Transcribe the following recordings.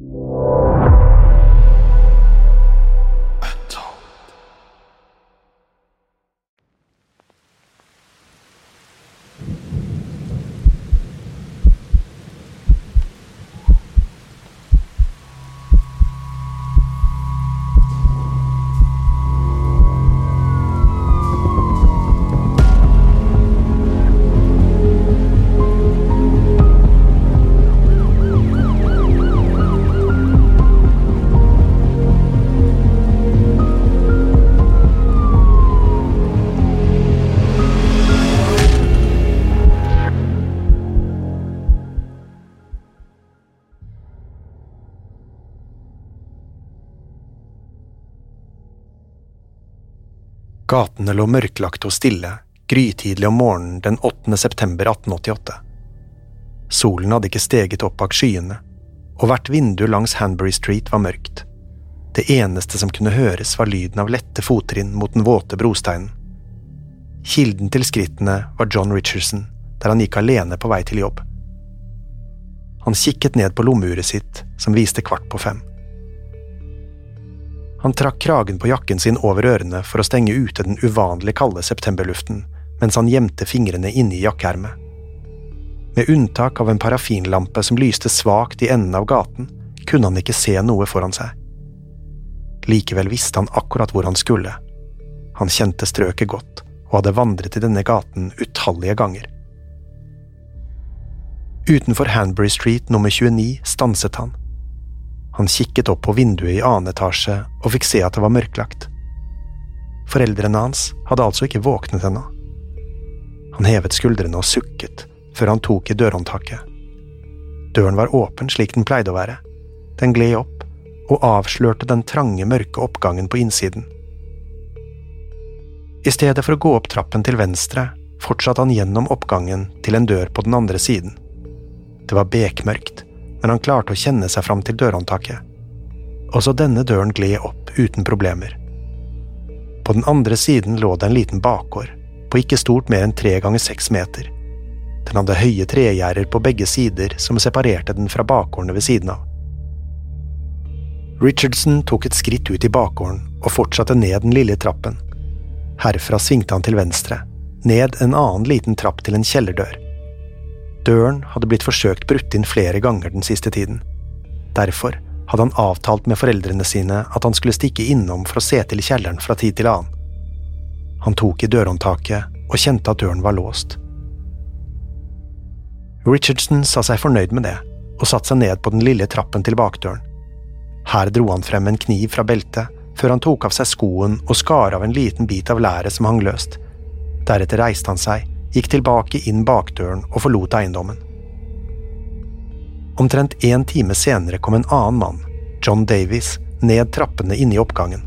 you. Gatene lå mørklagte og stille, grytidlig om morgenen den 8. september 1888. Solen hadde ikke steget opp bak skyene, og hvert vindu langs Hanbury Street var mørkt. Det eneste som kunne høres, var lyden av lette fottrinn mot den våte brosteinen. Kilden til skrittene var John Richardson, der han gikk alene på vei til jobb. Han kikket ned på lommeuret sitt, som viste kvart på fem. Han trakk kragen på jakken sin over ørene for å stenge ute den uvanlig kalde septemberluften, mens han gjemte fingrene inne i jakkeermet. Med unntak av en parafinlampe som lyste svakt i enden av gaten, kunne han ikke se noe foran seg. Likevel visste han akkurat hvor han skulle. Han kjente strøket godt, og hadde vandret i denne gaten utallige ganger. Utenfor Hanbury Street nummer 29 stanset han. Han kikket opp på vinduet i annen etasje og fikk se at det var mørklagt. Foreldrene hans hadde altså ikke våknet ennå. Han hevet skuldrene og sukket før han tok i dørhåndtaket. Døren var åpen slik den pleide å være. Den gled opp og avslørte den trange, mørke oppgangen på innsiden. I stedet for å gå opp trappen til venstre fortsatte han gjennom oppgangen til en dør på den andre siden. Det var bekmørkt, men han klarte å kjenne seg fram til dørhåndtaket. Også denne døren gled opp uten problemer. På den andre siden lå det en liten bakgård, på ikke stort mer enn tre ganger seks meter. Den hadde høye tregjerder på begge sider som separerte den fra bakgårdene ved siden av. Richardson tok et skritt ut i bakgården og fortsatte ned den lille trappen. Herfra svingte han til venstre, ned en annen liten trapp til en kjellerdør. Døren hadde blitt forsøkt brutt inn flere ganger den siste tiden. Derfor hadde han avtalt med foreldrene sine at han skulle stikke innom for å se til kjelleren fra tid til annen. Han tok i dørhåndtaket og kjente at døren var låst. Richardson sa seg fornøyd med det, og satte seg ned på den lille trappen til bakdøren. Her dro han frem en kniv fra beltet, før han tok av seg skoen og skar av en liten bit av læret som hang løst. Deretter reiste han seg, gikk tilbake inn bakdøren og forlot eiendommen. Omtrent en time senere kom en annen mann, John Davies, ned trappene inne i oppgangen.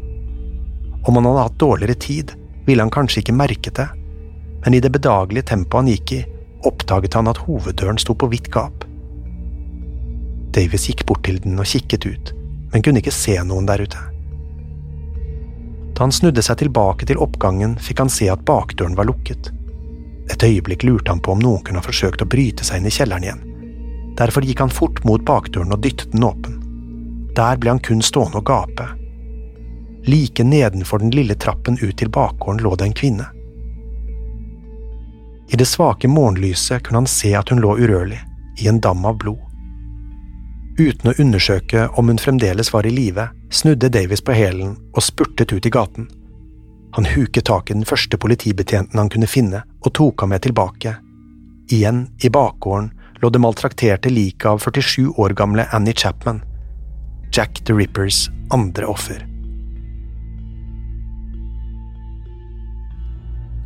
Om han hadde hatt dårligere tid, ville han kanskje ikke merket det, men i det bedagelige tempoet han gikk i, oppdaget han at hoveddøren sto på vidt gap. Davis gikk bort til den og kikket ut, men kunne ikke se noen der ute. Da han snudde seg tilbake til oppgangen, fikk han se at bakdøren var lukket. Et øyeblikk lurte han på om noen kunne ha forsøkt å bryte seg inn i kjelleren igjen. Derfor gikk han fort mot bakdøren og dyttet den åpen. Der ble han kun stående og gape. Like nedenfor den lille trappen ut til bakgården lå det en kvinne. I det svake morgenlyset kunne han se at hun lå urørlig, i en dam av blod. Uten å undersøke om hun fremdeles var i live, snudde Davis på hælen og spurtet ut i gaten. Han huket tak i den første politibetjenten han kunne finne, og tok ham med tilbake. Igjen, i bakgården, lå det maltrakterte liket av 47 år gamle Annie Chapman, Jack the Rippers andre offer.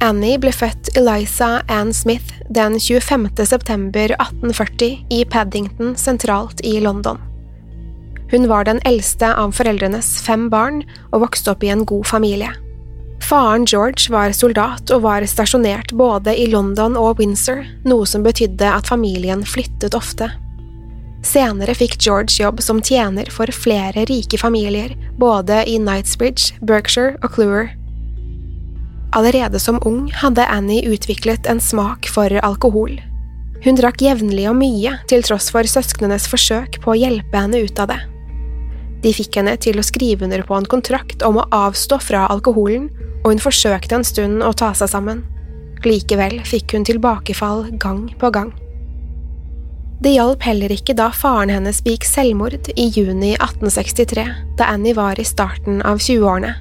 Annie ble født Eliza Ann Smith den 25. september 1840 i Paddington sentralt i London. Hun var den eldste av foreldrenes fem barn og vokste opp i en god familie. Faren George var soldat og var stasjonert både i London og Windsor, noe som betydde at familien flyttet ofte. Senere fikk George jobb som tjener for flere rike familier, både i Knightsbridge, Berkshire og Cluer. Allerede som ung hadde Annie utviklet en smak for alkohol. Hun drakk jevnlig og mye, til tross for søsknenes forsøk på å hjelpe henne ut av det. De fikk henne til å skrive under på en kontrakt om å avstå fra alkoholen, og hun forsøkte en stund å ta seg sammen. Likevel fikk hun tilbakefall gang på gang. Det hjalp heller ikke da faren hennes begikk selvmord i juni 1863, da Annie var i starten av 20-årene.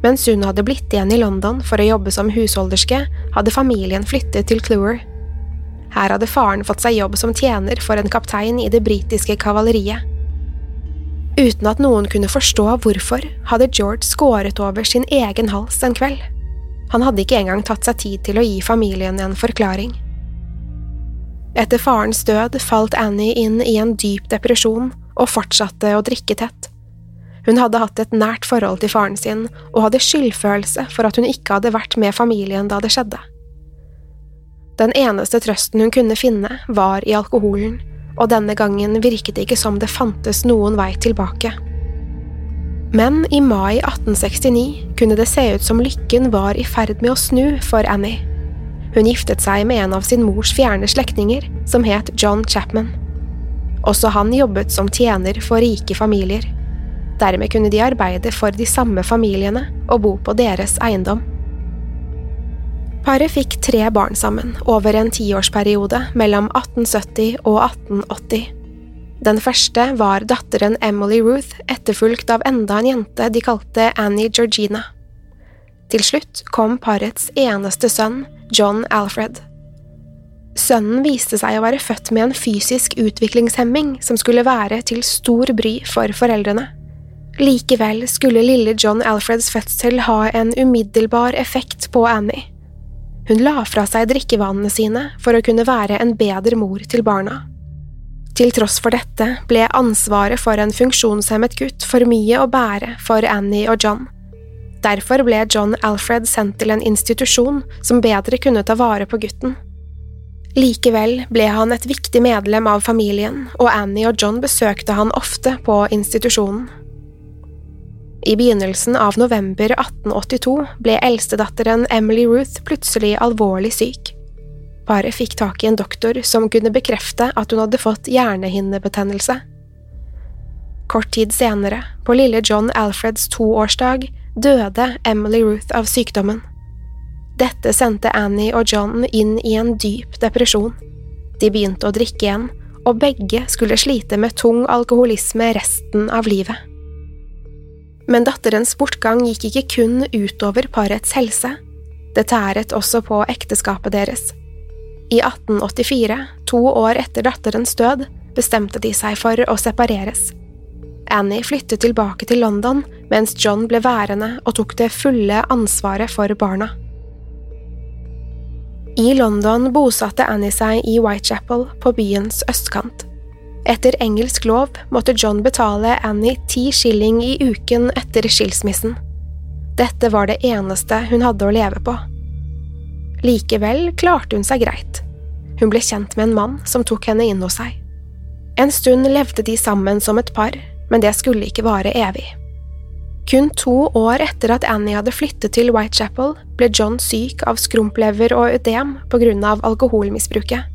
Mens hun hadde blitt igjen i London for å jobbe som husholderske, hadde familien flyttet til Clewer. Her hadde faren fått seg jobb som tjener for en kaptein i det britiske kavaleriet. Uten at noen kunne forstå hvorfor, hadde George skåret over sin egen hals en kveld. Han hadde ikke engang tatt seg tid til å gi familien en forklaring. Etter farens død falt Annie inn i en dyp depresjon og fortsatte å drikke tett. Hun hadde hatt et nært forhold til faren sin og hadde skyldfølelse for at hun ikke hadde vært med familien da det skjedde. Den eneste trøsten hun kunne finne, var i alkoholen, og denne gangen virket det ikke som det fantes noen vei tilbake. Men i mai 1869 kunne det se ut som lykken var i ferd med å snu for Annie. Hun giftet seg med en av sin mors fjerne slektninger, som het John Chapman. Også han jobbet som tjener for rike familier. Dermed kunne de arbeide for de samme familiene og bo på deres eiendom. Paret fikk tre barn sammen over en tiårsperiode mellom 1870 og 1880. Den første var datteren Emily Ruth, etterfulgt av enda en jente de kalte Annie Georgina. Til slutt kom parets eneste sønn, John Alfred. Sønnen viste seg å være født med en fysisk utviklingshemming som skulle være til stor bry for foreldrene. Likevel skulle lille John Alfreds fødsel ha en umiddelbar effekt på Annie. Hun la fra seg drikkevanene sine for å kunne være en bedre mor til barna. Til tross for dette ble ansvaret for en funksjonshemmet gutt for mye å bære for Annie og John. Derfor ble John Alfred sendt til en institusjon som bedre kunne ta vare på gutten. Likevel ble han et viktig medlem av familien, og Annie og John besøkte han ofte på institusjonen. I begynnelsen av november 1882 ble eldstedatteren Emily Ruth plutselig alvorlig syk. Paret fikk tak i en doktor som kunne bekrefte at hun hadde fått hjernehinnebetennelse. Kort tid senere, på lille John Alfreds toårsdag, døde Emily Ruth av sykdommen. Dette sendte Annie og John inn i en dyp depresjon. De begynte å drikke igjen, og begge skulle slite med tung alkoholisme resten av livet. Men datterens bortgang gikk ikke kun utover parets helse, det tæret også på ekteskapet deres. I 1884, to år etter datterens død, bestemte de seg for å separeres. Annie flyttet tilbake til London, mens John ble værende og tok det fulle ansvaret for barna. I London bosatte Annie seg i Whitechapel, på byens østkant. Etter engelsk lov måtte John betale Annie ti shilling i uken etter skilsmissen. Dette var det eneste hun hadde å leve på. Likevel klarte hun seg greit. Hun ble kjent med en mann som tok henne inn hos seg. En stund levde de sammen som et par, men det skulle ikke vare evig. Kun to år etter at Annie hadde flyttet til Whitechapel, ble John syk av skrumplever og ødem på grunn av alkoholmisbruket.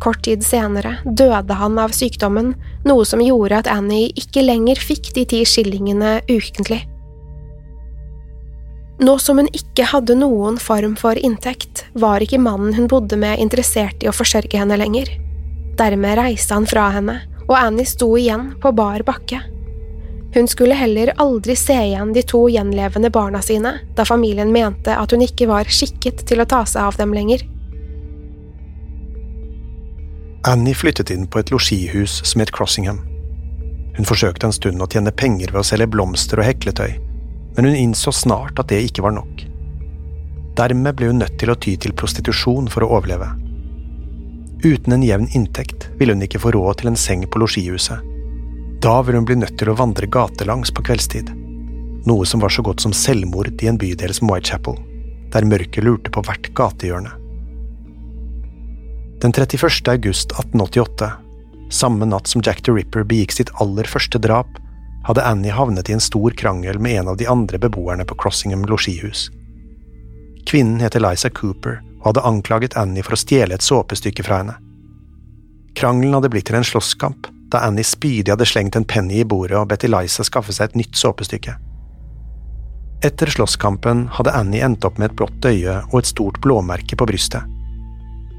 Kort tid senere døde han av sykdommen, noe som gjorde at Annie ikke lenger fikk de ti skillingene ukentlig. Nå som hun ikke hadde noen form for inntekt, var ikke mannen hun bodde med interessert i å forsørge henne lenger. Dermed reiste han fra henne, og Annie sto igjen på bar bakke. Hun skulle heller aldri se igjen de to gjenlevende barna sine, da familien mente at hun ikke var skikket til å ta seg av dem lenger. Annie flyttet inn på et losjihus som het Crossingham. Hun forsøkte en stund å tjene penger ved å selge blomster og hekletøy, men hun innså snart at det ikke var nok. Dermed ble hun nødt til å ty til prostitusjon for å overleve. Uten en jevn inntekt ville hun ikke få råd til en seng på losjihuset. Da ville hun bli nødt til å vandre gatelangs på kveldstid, noe som var så godt som selvmord i en bydel som Whitechapel, der mørket lurte på hvert gatehjørne. Den 31. august 1888, samme natt som Jack the Ripper begikk sitt aller første drap, hadde Annie havnet i en stor krangel med en av de andre beboerne på Crossingham losjihus. Kvinnen het Eliza Cooper og hadde anklaget Annie for å stjele et såpestykke fra henne. Krangelen hadde blitt til en slåsskamp da Annie spydig hadde slengt en penny i bordet og bedt Eliza skaffe seg et nytt såpestykke. Etter slåsskampen hadde Annie endt opp med et blått øye og et stort blåmerke på brystet.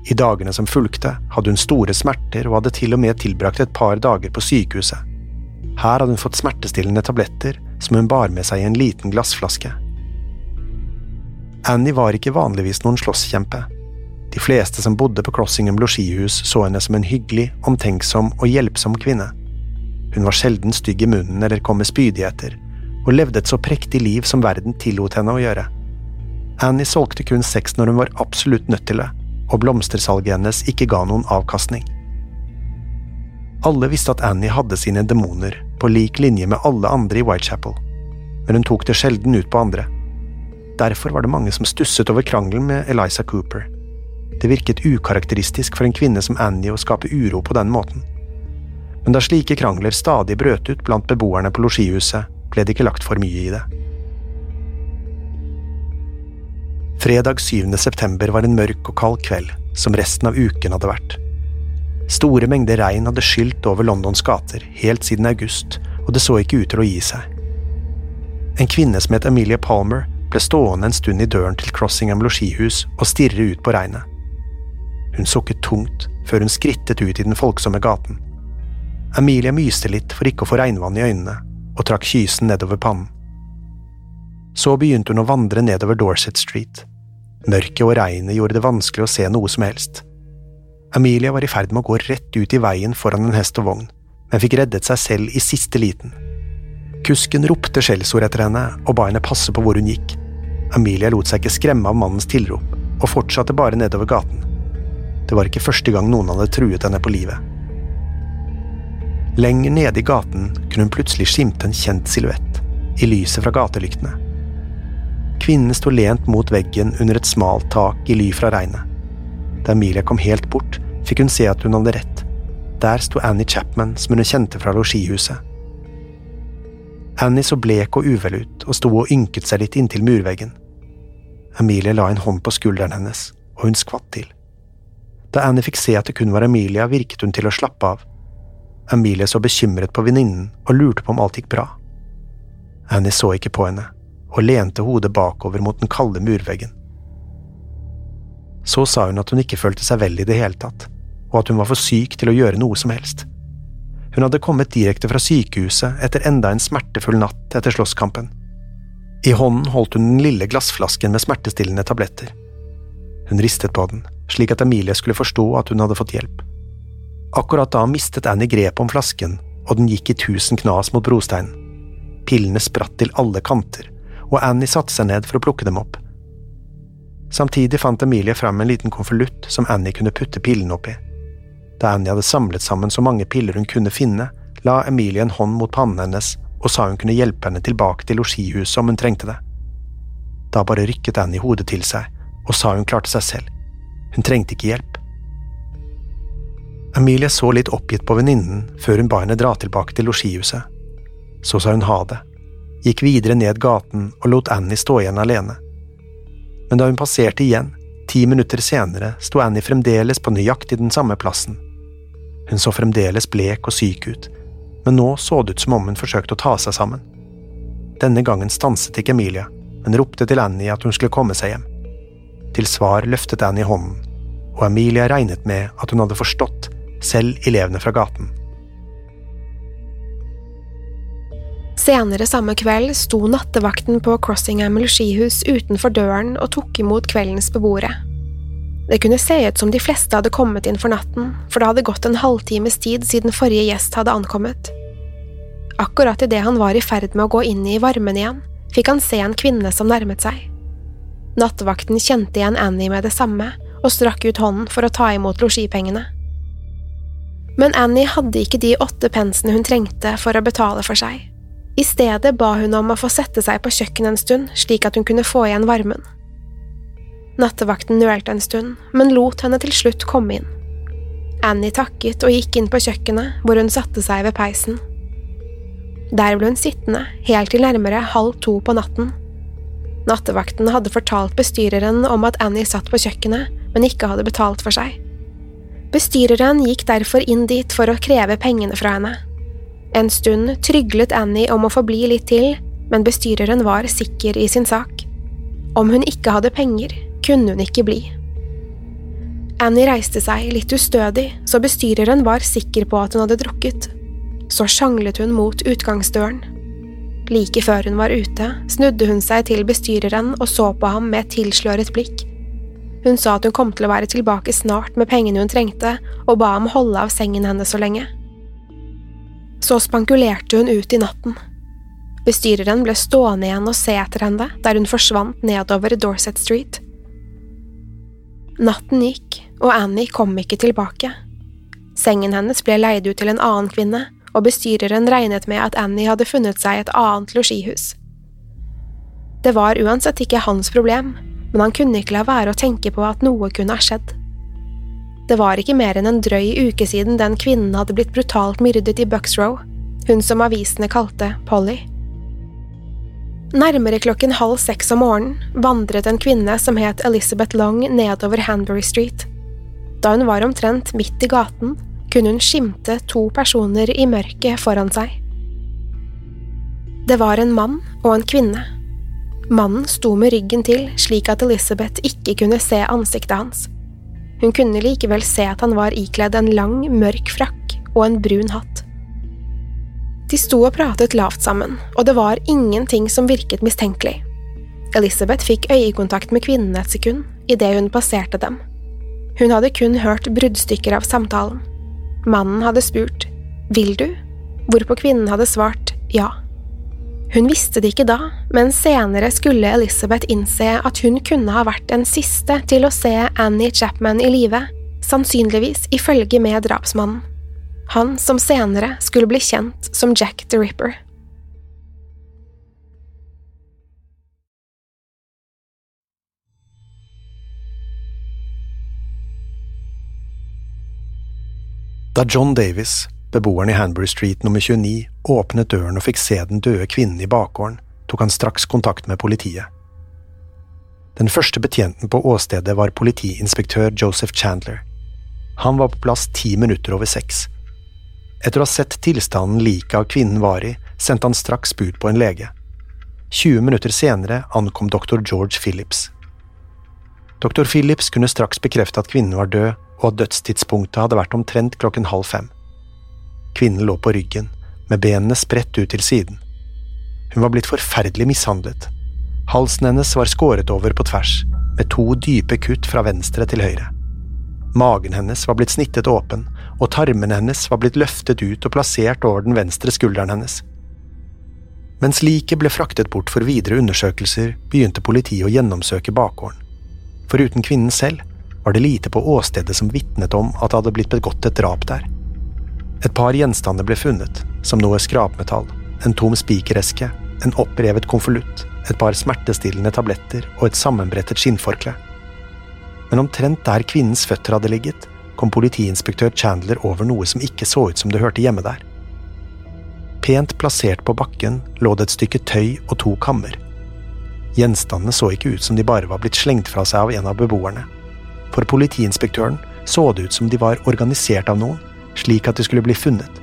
I dagene som fulgte, hadde hun store smerter og hadde til og med tilbrakt et par dager på sykehuset. Her hadde hun fått smertestillende tabletter som hun bar med seg i en liten glassflaske. Annie var ikke vanligvis noen slåsskjempe. De fleste som bodde på Crossingham losjihus så henne som en hyggelig, omtenksom og hjelpsom kvinne. Hun var sjelden stygg i munnen eller kom med spydigheter, og levde et så prektig liv som verden tillot henne å gjøre. Annie solgte kun sex når hun var absolutt nødt til det, og blomstersalget hennes ikke ga noen avkastning. Alle visste at Annie hadde sine demoner, på lik linje med alle andre i Whitechapel, men hun tok det sjelden ut på andre. Derfor var det mange som stusset over krangelen med Eliza Cooper. Det virket ukarakteristisk for en kvinne som Annie å skape uro på den måten. Men da slike krangler stadig brøt ut blant beboerne på losjihuset, ble det ikke lagt for mye i det. Fredag 7. september var en mørk og kald kveld, som resten av uken hadde vært. Store mengder regn hadde skylt over Londons gater helt siden august, og det så ikke ut til å gi seg. En kvinne som het Amelia Palmer, ble stående en stund i døren til Crossingham losjihus og stirre ut på regnet. Hun sukket tungt før hun skrittet ut i den folksomme gaten. Amelia myste litt for ikke å få regnvann i øynene, og trakk kysen nedover pannen. Så begynte hun å vandre nedover Dorset Street, Mørket og regnet gjorde det vanskelig å se noe som helst. Amelia var i ferd med å gå rett ut i veien foran en hest og vogn, men fikk reddet seg selv i siste liten. Kusken ropte skjellsord etter henne og ba henne passe på hvor hun gikk. Amelia lot seg ikke skremme av mannens tilrop, og fortsatte bare nedover gaten. Det var ikke første gang noen hadde truet henne på livet. Lenger nede i gaten kunne hun plutselig skimte en kjent silhuett, i lyset fra gatelyktene. Kvinnen sto lent mot veggen under et smalt tak i ly fra regnet. Da Emilia kom helt bort, fikk hun se at hun hadde rett. Der sto Annie Chapman, som hun kjente fra losjihuset. Annie så blek og uvel ut og sto og ynket seg litt inntil murveggen. Emilie la en hånd på skulderen hennes, og hun skvatt til. Da Annie fikk se at det kun var Emilia, virket hun til å slappe av. Emilie så bekymret på venninnen og lurte på om alt gikk bra. Annie så ikke på henne og lente hodet bakover mot den kalde murveggen. Så sa hun at hun ikke følte seg vel i det hele tatt, og at hun var for syk til å gjøre noe som helst. Hun hadde kommet direkte fra sykehuset etter enda en smertefull natt etter slåsskampen. I hånden holdt hun den lille glassflasken med smertestillende tabletter. Hun ristet på den, slik at Emilie skulle forstå at hun hadde fått hjelp. Akkurat da mistet Annie grepet om flasken, og den gikk i tusen knas mot brosteinen. Pillene spratt til alle kanter, og Annie satte seg ned for å plukke dem opp. Samtidig fant Emilie fram en liten konvolutt som Annie kunne putte pillene oppi. Da Annie hadde samlet sammen så mange piller hun kunne finne, la Emilie en hånd mot pannen hennes og sa hun kunne hjelpe henne tilbake til losjihuset om hun trengte det. Da bare rykket Annie hodet til seg og sa hun klarte seg selv. Hun trengte ikke hjelp. Emilie så litt oppgitt på venninnen før hun ba henne dra tilbake til losjihuset. Så sa hun ha det, gikk videre ned gaten og lot Annie stå igjen alene. Men da hun passerte igjen, ti minutter senere, sto Annie fremdeles på nøyaktig den samme plassen. Hun så fremdeles blek og syk ut, men nå så det ut som om hun forsøkte å ta seg sammen. Denne gangen stanset ikke Emilia, men ropte til Annie at hun skulle komme seg hjem. Til svar løftet Annie hånden, og Emilia regnet med at hun hadde forstått selv elevene fra gaten. Senere samme kveld sto nattevakten på Crossingham losjihus utenfor døren og tok imot kveldens beboere. Det kunne se ut som de fleste hadde kommet inn for natten, for det hadde gått en halvtimes tid siden forrige gjest hadde ankommet. Akkurat idet han var i ferd med å gå inn i varmen igjen, fikk han se en kvinne som nærmet seg. Nattevakten kjente igjen Annie med det samme og strakk ut hånden for å ta imot losjipengene. Men Annie hadde ikke de åtte pensene hun trengte for å betale for seg. I stedet ba hun om å få sette seg på kjøkkenet en stund, slik at hun kunne få igjen varmen. Nattevakten nølte en stund, men lot henne til slutt komme inn. Annie takket og gikk inn på kjøkkenet, hvor hun satte seg ved peisen. Der ble hun sittende, helt til nærmere halv to på natten. Nattevakten hadde fortalt bestyreren om at Annie satt på kjøkkenet, men ikke hadde betalt for seg. Bestyreren gikk derfor inn dit for å kreve pengene fra henne. En stund tryglet Annie om å få bli litt til, men bestyreren var sikker i sin sak. Om hun ikke hadde penger, kunne hun ikke bli. Annie reiste seg litt ustødig, så bestyreren var sikker på at hun hadde drukket. Så sjanglet hun mot utgangsdøren. Like før hun var ute, snudde hun seg til bestyreren og så på ham med et tilsløret blikk. Hun sa at hun kom til å være tilbake snart med pengene hun trengte, og ba ham holde av sengen hennes så lenge. Så spankulerte hun ut i natten. Bestyreren ble stående igjen og se etter henne der hun forsvant nedover Dorset Street. Natten gikk, og Annie kom ikke tilbake. Sengen hennes ble leid ut til en annen kvinne, og bestyreren regnet med at Annie hadde funnet seg et annet losjihus. Det var uansett ikke hans problem, men han kunne ikke la være å tenke på at noe kunne ha skjedd. Det var ikke mer enn en drøy uke siden den kvinnen hadde blitt brutalt myrdet i Bucksrow, hun som avisene kalte Polly. Nærmere klokken halv seks om morgenen vandret en kvinne som het Elizabeth Long nedover Hanbury Street. Da hun var omtrent midt i gaten, kunne hun skimte to personer i mørket foran seg. Det var en mann og en kvinne Mannen sto med ryggen til slik at Elizabeth ikke kunne se ansiktet hans. Hun kunne likevel se at han var ikledd en lang, mørk frakk og en brun hatt. De sto og pratet lavt sammen, og det var ingenting som virket mistenkelig. Elizabeth fikk øyekontakt med kvinnen et sekund idet hun passerte dem. Hun hadde kun hørt bruddstykker av samtalen. Mannen hadde spurt Vil du? hvorpå kvinnen hadde svart ja. Hun visste det ikke da, men senere skulle Elizabeth innse at hun kunne ha vært den siste til å se Annie Chapman i live, sannsynligvis i følge med drapsmannen. Han som senere skulle bli kjent som Jack the Ripper. Da John Davis Beboeren i Hanbury Street nummer 29 åpnet døren og fikk se den døde kvinnen i bakgården, tok han straks kontakt med politiet. Den første betjenten på åstedet var politiinspektør Joseph Chandler. Han var på plass ti minutter over seks. Etter å ha sett tilstanden liket av kvinnen var i, sendte han straks bud på en lege. 20 minutter senere ankom doktor George Phillips. Doktor Phillips kunne straks bekrefte at kvinnen var død, og at dødstidspunktet hadde vært omtrent klokken halv fem. Kvinnen lå på ryggen, med benene spredt ut til siden. Hun var blitt forferdelig mishandlet. Halsen hennes var skåret over på tvers, med to dype kutt fra venstre til høyre. Magen hennes var blitt snittet åpen, og tarmene hennes var blitt løftet ut og plassert over den venstre skulderen hennes. Mens liket ble fraktet bort for videre undersøkelser, begynte politiet å gjennomsøke bakgården. Foruten kvinnen selv var det lite på åstedet som vitnet om at det hadde blitt begått et drap der. Et par gjenstander ble funnet, som noe skrapmetall, en tom spikereske, en opprevet konvolutt, et par smertestillende tabletter og et sammenbrettet skinnforkle. Men omtrent der kvinnens føtter hadde ligget, kom politiinspektør Chandler over noe som ikke så ut som det hørte hjemme der. Pent plassert på bakken lå det et stykke tøy og to kammer. Gjenstandene så ikke ut som de bare var blitt slengt fra seg av en av beboerne. For politiinspektøren så det ut som de var organisert av noen, slik at de skulle bli funnet.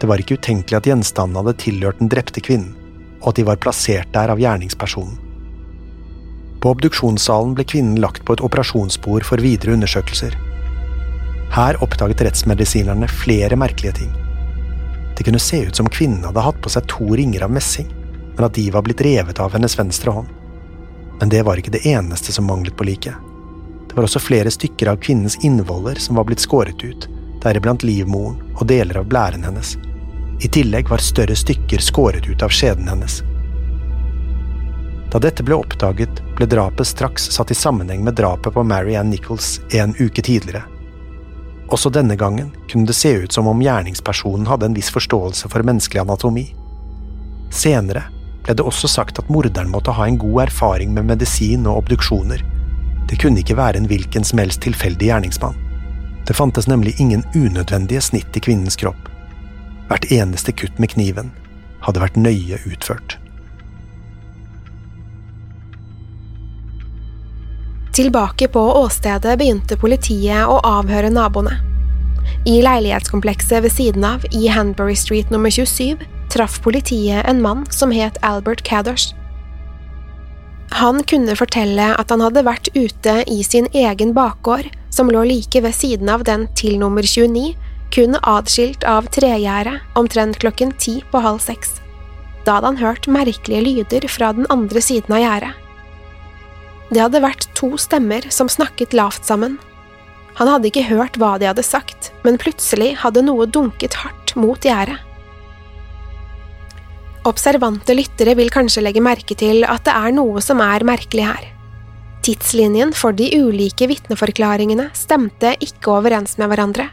Det var ikke utenkelig at gjenstandene hadde tilhørt den drepte kvinnen, og at de var plassert der av gjerningspersonen. På obduksjonssalen ble kvinnen lagt på et operasjonsbord for videre undersøkelser. Her oppdaget rettsmedisinerne flere merkelige ting. Det kunne se ut som kvinnen hadde hatt på seg to ringer av messing, men at de var blitt revet av hennes venstre hånd. Men det var ikke det eneste som manglet på liket. Det var også flere stykker av kvinnens innvoller som var blitt skåret ut, deriblant livmoren og deler av blæren hennes. I tillegg var større stykker skåret ut av skjeden hennes. Da dette ble oppdaget, ble drapet straks satt i sammenheng med drapet på Mary Ann Nichols en uke tidligere. Også denne gangen kunne det se ut som om gjerningspersonen hadde en viss forståelse for menneskelig anatomi. Senere ble det også sagt at morderen måtte ha en god erfaring med medisin og obduksjoner. Det kunne ikke være en hvilken som helst tilfeldig gjerningsmann. Det fantes nemlig ingen unødvendige snitt i kvinnens kropp. Hvert eneste kutt med kniven hadde vært nøye utført. Tilbake på åstedet begynte politiet å avhøre naboene. I leilighetskomplekset ved siden av, i Hanbury Street nummer 27, traff politiet en mann som het Albert Cadders. Han kunne fortelle at han hadde vært ute i sin egen bakgård som lå like ved siden av den til nummer 29, kun adskilt av tregjerdet omtrent klokken ti på halv seks. Da hadde han hørt merkelige lyder fra den andre siden av gjerdet. Det hadde vært to stemmer som snakket lavt sammen. Han hadde ikke hørt hva de hadde sagt, men plutselig hadde noe dunket hardt mot gjerdet. Observante lyttere vil kanskje legge merke til at det er noe som er merkelig her. Tidslinjen for de ulike vitneforklaringene stemte ikke overens med hverandre.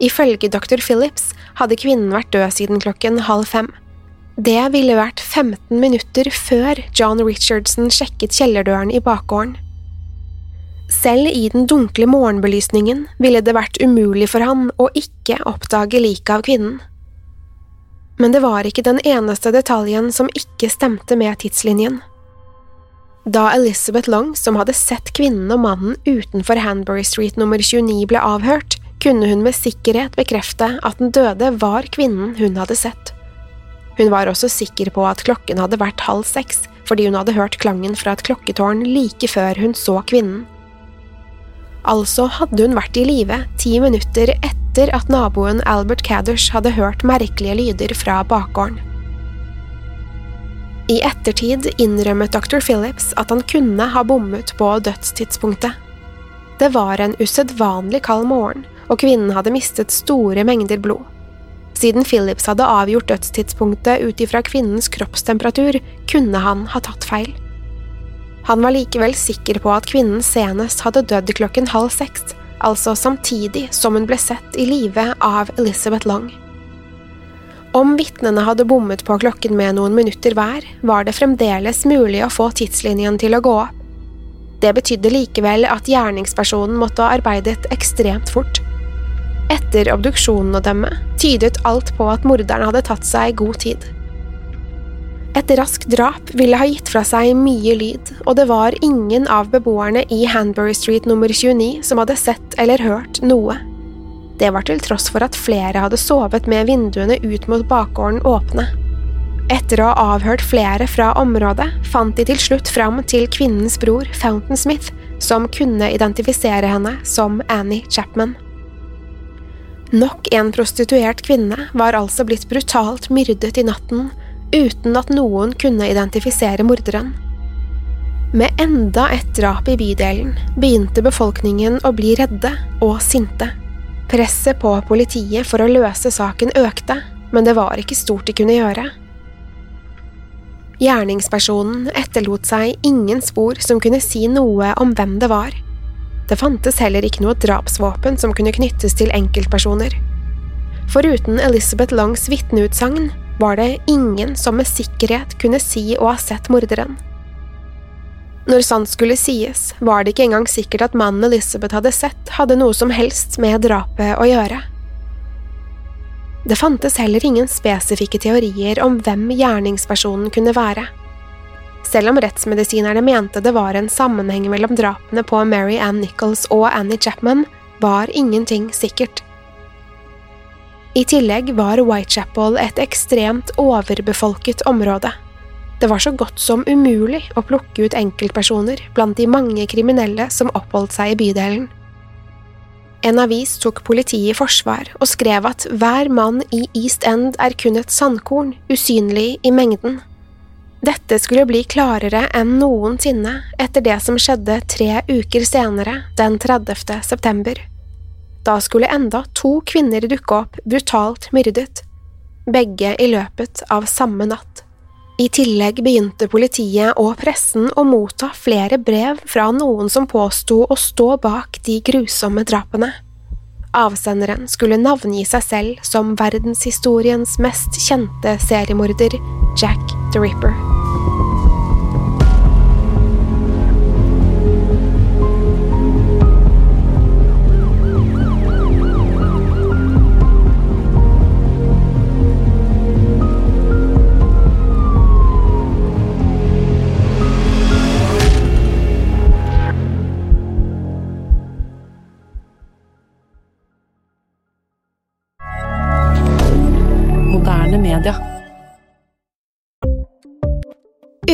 Ifølge dr. Phillips hadde kvinnen vært død siden klokken halv fem. Det ville vært 15 minutter før John Richardson sjekket kjellerdøren i bakgården. Selv i den dunkle morgenbelysningen ville det vært umulig for han å ikke oppdage liket av kvinnen. Men det var ikke den eneste detaljen som ikke stemte med tidslinjen. Da Elizabeth Long, som hadde sett kvinnen og mannen utenfor Hanbury Street nummer 29, ble avhørt, kunne hun med sikkerhet bekrefte at den døde var kvinnen hun hadde sett. Hun var også sikker på at klokken hadde vært halv seks, fordi hun hadde hørt klangen fra et klokketårn like før hun så kvinnen. Altså hadde hun vært i live ti minutter etter at naboen Albert Cadders hadde hørt merkelige lyder fra bakgården. I ettertid innrømmet dr. Phillips at han kunne ha bommet på dødstidspunktet. Det var en usedvanlig kald morgen, og kvinnen hadde mistet store mengder blod. Siden Phillips hadde avgjort dødstidspunktet ut ifra kvinnens kroppstemperatur, kunne han ha tatt feil. Han var likevel sikker på at kvinnen senest hadde dødd klokken halv seks, altså samtidig som hun ble sett i live av Elizabeth Long. Om vitnene hadde bommet på klokken med noen minutter hver, var det fremdeles mulig å få tidslinjen til å gå opp. Det betydde likevel at gjerningspersonen måtte ha arbeidet ekstremt fort. Etter obduksjonen å dømme tydet alt på at morderen hadde tatt seg god tid. Et raskt drap ville ha gitt fra seg mye lyd, og det var ingen av beboerne i Hanbury Street nummer 29 som hadde sett eller hørt noe. Det var til tross for at flere hadde sovet med vinduene ut mot bakgården åpne. Etter å ha avhørt flere fra området, fant de til slutt fram til kvinnens bror, Fountain Smith, som kunne identifisere henne som Annie Chapman. Nok en prostituert kvinne var altså blitt brutalt myrdet i natten, uten at noen kunne identifisere morderen. Med enda et drap i bydelen begynte befolkningen å bli redde og sinte. Presset på politiet for å løse saken økte, men det var ikke stort de kunne gjøre. Gjerningspersonen etterlot seg ingen spor som kunne si noe om hvem det var. Det fantes heller ikke noe drapsvåpen som kunne knyttes til enkeltpersoner. Foruten Elizabeth Longs vitneutsagn var det ingen som med sikkerhet kunne si å ha sett morderen. Når sant skulle sies, var det ikke engang sikkert at mannen Elizabeth hadde sett, hadde noe som helst med drapet å gjøre. Det fantes heller ingen spesifikke teorier om hvem gjerningspersonen kunne være. Selv om rettsmedisinerne mente det var en sammenheng mellom drapene på Mary Ann Nichols og Annie Chapman, var ingenting sikkert. I tillegg var Whitechapel et ekstremt overbefolket område. Det var så godt som umulig å plukke ut enkeltpersoner blant de mange kriminelle som oppholdt seg i bydelen. En avis tok politiet i forsvar og skrev at hver mann i East End er kun et sandkorn, usynlig i mengden. Dette skulle bli klarere enn noensinne etter det som skjedde tre uker senere, den 30. september. Da skulle enda to kvinner dukke opp, brutalt myrdet, begge i løpet av samme natt. I tillegg begynte politiet og pressen å motta flere brev fra noen som påsto å stå bak de grusomme drapene. Avsenderen skulle navngi seg selv som verdenshistoriens mest kjente seriemorder, Jack the Ripper.